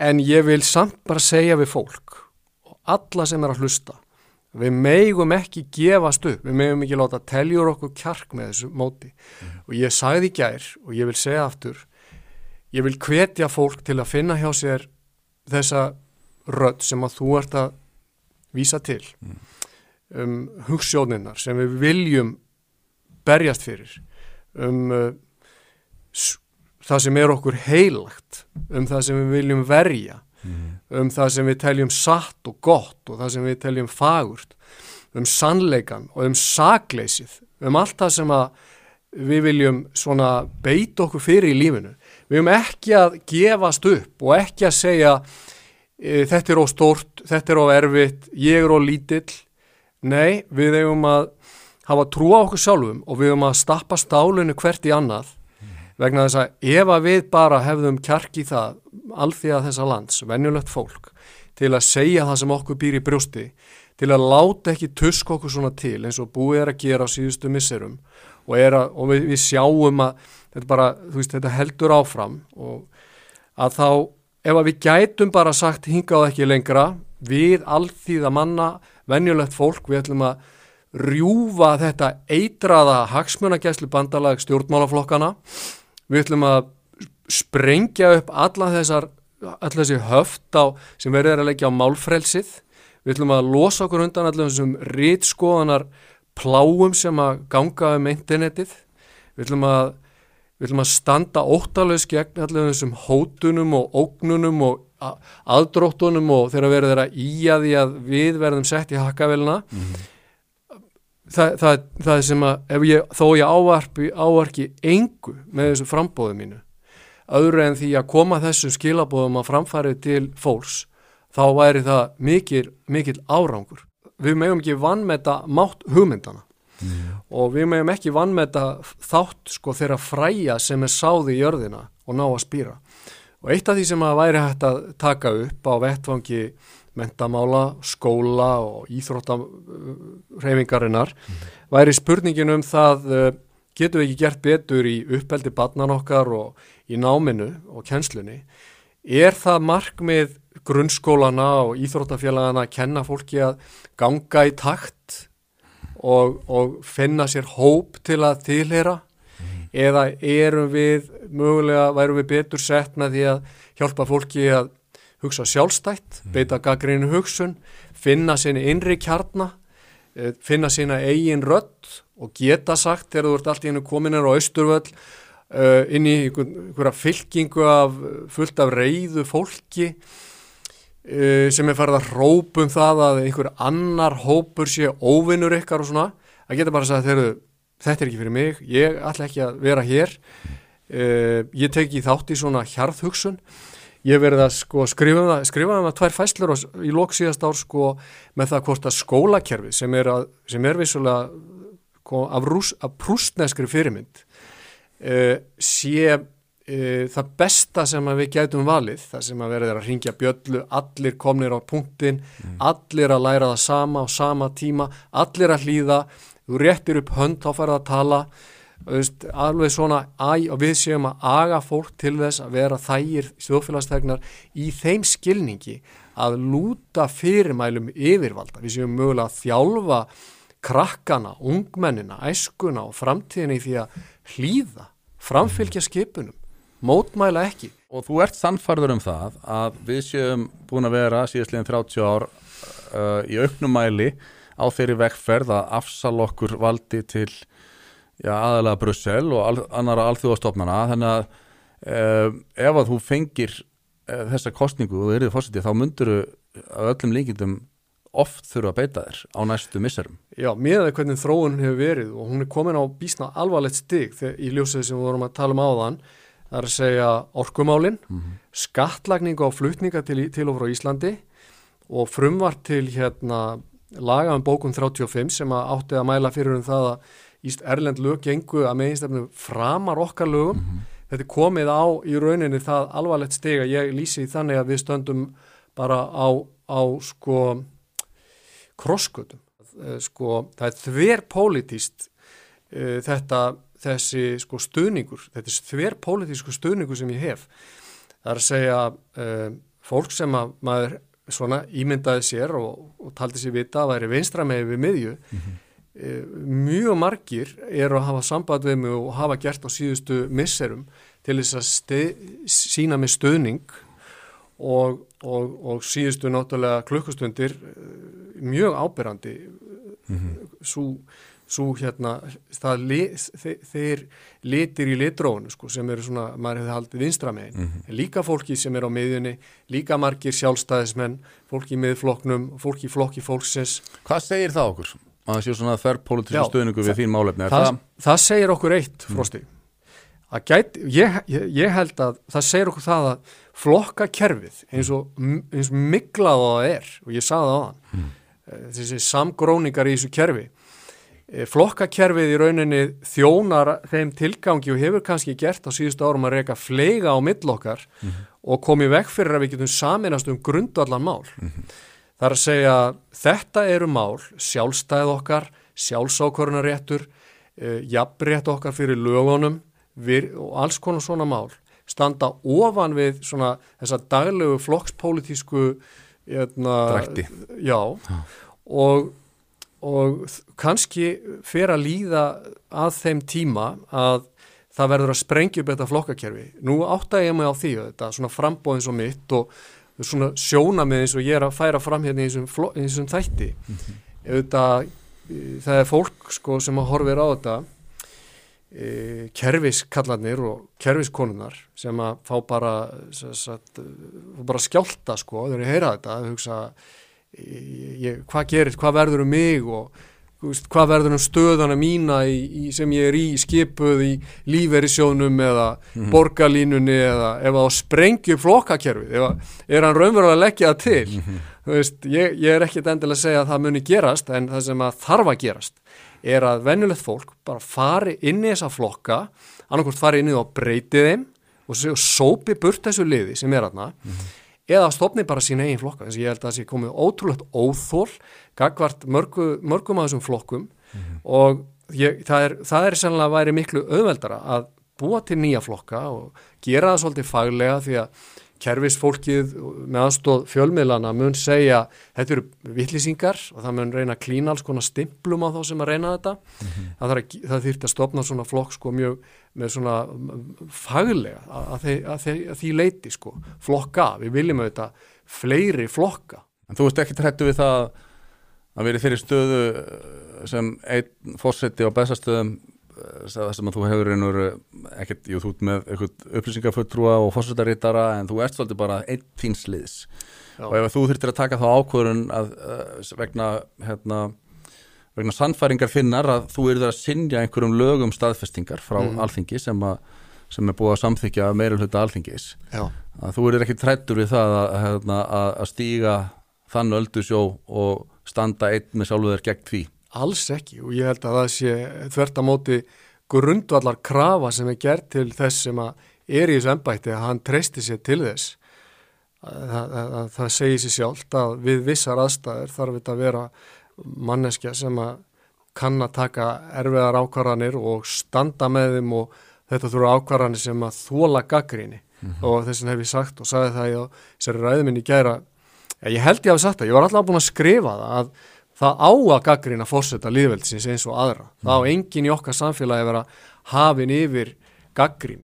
en ég vil samt bara segja við fólk og alla sem er að hlusta við megum ekki gefast upp. Við megum ekki láta teljur okkur kjark með þessu móti. Og ég sagði gær og ég vil segja aftur ég vil hvetja fólk til að finna hjá sér þessa rödd sem að þú ert að vísa til. Um hugssjóninnar sem við viljum berjast fyrir. Um uh, það sem er okkur heilagt um það sem við viljum verja um það sem við teljum satt og gott og það sem við teljum fagurt um sannleikan og um sakleysið um allt það sem við viljum beita okkur fyrir í lífinu. Við viljum ekki að gefast upp og ekki að segja e, þetta er á stórt, þetta er á erfitt ég er á lítill. Nei, við eigum að hafa trú á okkur sjálfum og við eigum að stappa stálinu hvert í annað vegna þess að ef að við bara hefðum kjark í það alþýða þessa lands, venjulegt fólk til að segja það sem okkur býr í brjósti til að láta ekki tusk okkur svona til eins og búið er að gera á síðustu misserum og, að, og við, við sjáum að þetta, bara, veist, þetta heldur áfram og að þá ef að við gætum bara sagt hingað ekki lengra við alþýða manna venjulegt fólk, við ætlum að rjúfa þetta eitraða hagsmunagæslu bandalag stjórnmálaflokkana við ætlum að sprengja upp alla þessar allar þessi höft á sem verður að leggja á málfrelsið. Við ætlum að losa okkur undan allar þessum rítskoðanar pláum sem að ganga um internetið. Við ætlum að við ætlum að standa óttalaus gegn allir þessum hótunum og ógnunum og aðdróttunum og þegar verður að íja því að við verðum sett í hakkavelina það, það, það sem að ég, þó ég ávarpi, ávarki engu með þessu frambóðu mínu öðru en því að koma þessum skilabóðum að framfæri til fólks þá væri það mikil, mikil árangur. Við megum ekki vannmeta mátt hugmyndana og við meðum ekki vannmeta þátt sko þeirra fræja sem er sáði í jörðina og ná að spýra og eitt af því sem að væri hægt að taka upp á vettvangi mentamála, skóla og íþróttarhefingarinnar væri spurningin um það uh, getum við ekki gert betur í uppeldi barnan okkar og í náminu og kjenslunni er það markmið grunnskólana og íþróttafélagana að kenna fólki að ganga í takt og, og finna sér hóp til að tilhera eða erum við mögulega, værum við betur sett með því að hjálpa fólki að hugsa sjálfstætt, beita gaggrínu hugsun, finna sinni innri kjarna, eh, finna sína eigin rödd og geta sagt þegar þú ert allt í hennu kominir á Austurvöll uh, inn í einhver, einhverja fylkingu af fullt af reyðu fólki uh, sem er farið að hrópa um það að einhver annar hópur sé óvinnur ykkar og svona. Að geta bara að segja þegar þetta er ekki fyrir mig, ég ætla ekki að vera hér uh, ég teki þátt í svona hjarðhugsun ég hef verið að sko, skrifa um það skrifa um það tvær fæslur og, í lok síðast ár sko, með það hvort að skólakerfi sem er, að, sem er vissulega sko, af, rús, af prústneskri fyrirmynd uh, sé uh, það besta sem við gætum valið, það sem að verður að ringja bjöllu, allir komnir á punktin allir að læra það sama á sama tíma, allir að hlýða þú réttir upp hönd þá færð að tala veist, alveg svona æ, og við séum að aga fólk til þess að vera þægir þjóðfélagstegnar í þeim skilningi að lúta fyrirmælum yfirvalda, við séum mögulega að þjálfa krakkana, ungmennina, æskuna og framtíðinni því að hlýða, framfylgja skipunum, mótmæla ekki. Og þú ert sannfarður um það að við séum búin að vera síðastliðin 30 ár uh, í auknum mæli á þeirri vekkferð að afsal okkur valdi til já, aðalega Brussel og al annara alþjóðastofnana þannig að uh, ef að þú fengir uh, þessa kostningu og þú eruð fórsetið þá myndur að öllum líkindum oft þurfa að beita þér á næstu misserum. Já, með það hvernig þróun hefur verið og hún er komin á bísna alvarlegt stig þegar, í ljósið sem við vorum að tala um áðan það er að segja orkumálin skattlagning á flutninga til, til og frá Íslandi og frumvart til hérna laga um bókun 35 sem að átti að mæla fyrir um það að Íst Erlend lög gengu að meginstefnu framar okkar lögum þetta er komið á í rauninni það alvarlegt stig að ég lýsi þannig að við stöndum bara á, á sko krosskötum. Sko, það er þver pólitíst uh, þetta, þessi sko stuðningur, þetta er þver pólitísku stuðningur sem ég hef. Það er að segja uh, fólk sem að maður svona ímyndaði sér og, og taldi sér vita að væri vinstra með við miðju e, mjög margir eru að hafa samband við mig og hafa gert á síðustu misserum til þess að steð, sína mig stöðning og, og, og síðustu náttúrulega klukkustundir eh, mjög ábyrrandi mm -hmm. svo, svo hérna li, þe þeir litir í litrónu sko, sem eru svona, maður hefði haldið vinstra megin, mm -hmm. líka fólki sem er á miðjunni, líka margir sjálfstæðismenn fólki í miðfloknum, fólki í flokki fólksins. Hvað segir það okkur? Að það séu svona þerrpolítisku stöðningu við þín málefni það, það, það segir okkur eitt, Frosti mm Gæt, ég, ég held að það segir okkur það að flokka kerfið eins og, eins og miklað það er og ég saði það á þann mm. þessi samgróningar í þessu kerfi eh, flokka kerfið í rauninni þjónar þeim tilgangi og hefur kannski gert á síðustu árum að reyka fleiga á millokkar mm. og komið vekk fyrir að við getum saminast um grundvallan mál mm. Það er að segja þetta eru mál sjálfstæð okkar sjálfsákvörnaréttur eh, jafnrétt okkar fyrir lögunum vir, og alls konar svona mál standa ofan við svona þessa daglegu flokkspolítísku hérna, drækti já. Og, og kannski fer að líða að þeim tíma að það verður að sprengja upp þetta flokkakerfi. Nú átta ég mig á því þetta svona frambóðins og mitt og svona sjóna með eins og ég er að færa fram hérna í þessum, í þessum þætti mm -hmm. þetta, það er fólk sko sem að horfir á þetta e, kerfiskallarnir og kerfiskonunar sem að fá bara, sagt, bara skjálta sko þegar ég heyra þetta hugsa ég, hvað gerir, hvað verður um mig og veist, hvað verður um stöðana mína í, í, sem ég er í skipuð í líferisjónum eða mm -hmm. borgarlínunni eða ef það sprengju flokkakerfið, ef er hann raunverulega að leggja það til mm -hmm. veist, ég, ég er ekkit endilega að segja að það muni gerast en það sem að þarf að gerast er að vennulegt fólk bara fari inn í þessa flokka annarkort fari inn í það og breyti þeim og sópi burt þessu liði sem er aðna mm -hmm. Eða stopni bara sína eigin flokka þess að ég held að það sé komið ótrúlegt óþól gagvart mörgu, mörgum af þessum flokkum mm -hmm. og ég, það er, er sannlega að væri miklu auðveldara að búa til nýja flokka og gera það svolítið faglega því að kervisfólkið með aðstóð fjölmiðlana mun segja þetta eru vittlýsingar og það mun reyna að klína alls konar stimplum á þá sem að reyna þetta mm -hmm. það, það þýrt að stopna svona flokk sko mjög með svona faglega að, að, að, að því leiti sko flokka, við viljum auðvitað fleiri flokka. En þú veist ekki trættu við það að verið fyrir stöðu sem einn fórseti á bestastöðum það sem að þú hefur einhver ekkert, jú þú ert með upplýsingafulltrúa og fórsvöldarítara en þú ert svolítið bara einn þínsliðs og ef þú þurftir að taka þá ákvörun að, að vegna hérna, vegna sannfæringar finnar að þú eru það að sinja einhverjum lögum staðfestingar frá mm. alþingi sem, a, sem er búið að samþykja meira hluta alþingis Já. að þú eru ekki trættur við það að, hérna, að, að stíga þann öldusjó og standa einn með sjálfuður gegn því Alls ekki og ég held að það sé þvert að móti grundvallar krafa sem er gert til þess sem að er í þessu ennbætti að hann treysti sér til þess. Það, það, það segir sér sjálft að við vissar aðstæður þarf þetta að vera manneskja sem að kann að taka erfiðar ákvarðanir og standa með þeim og þetta þurfa ákvarðanir sem að þóla gaggríni mm -hmm. og þess vegna hef ég sagt og sagði það í þessari ræðminni gæra, ég held ég að hafa sagt það, ég var alltaf búin að skrifa það að það á að gaggrina fórseta líðveldsins eins og aðra. Mm. Það á engin í okkar samfélagi að vera hafin yfir gaggrín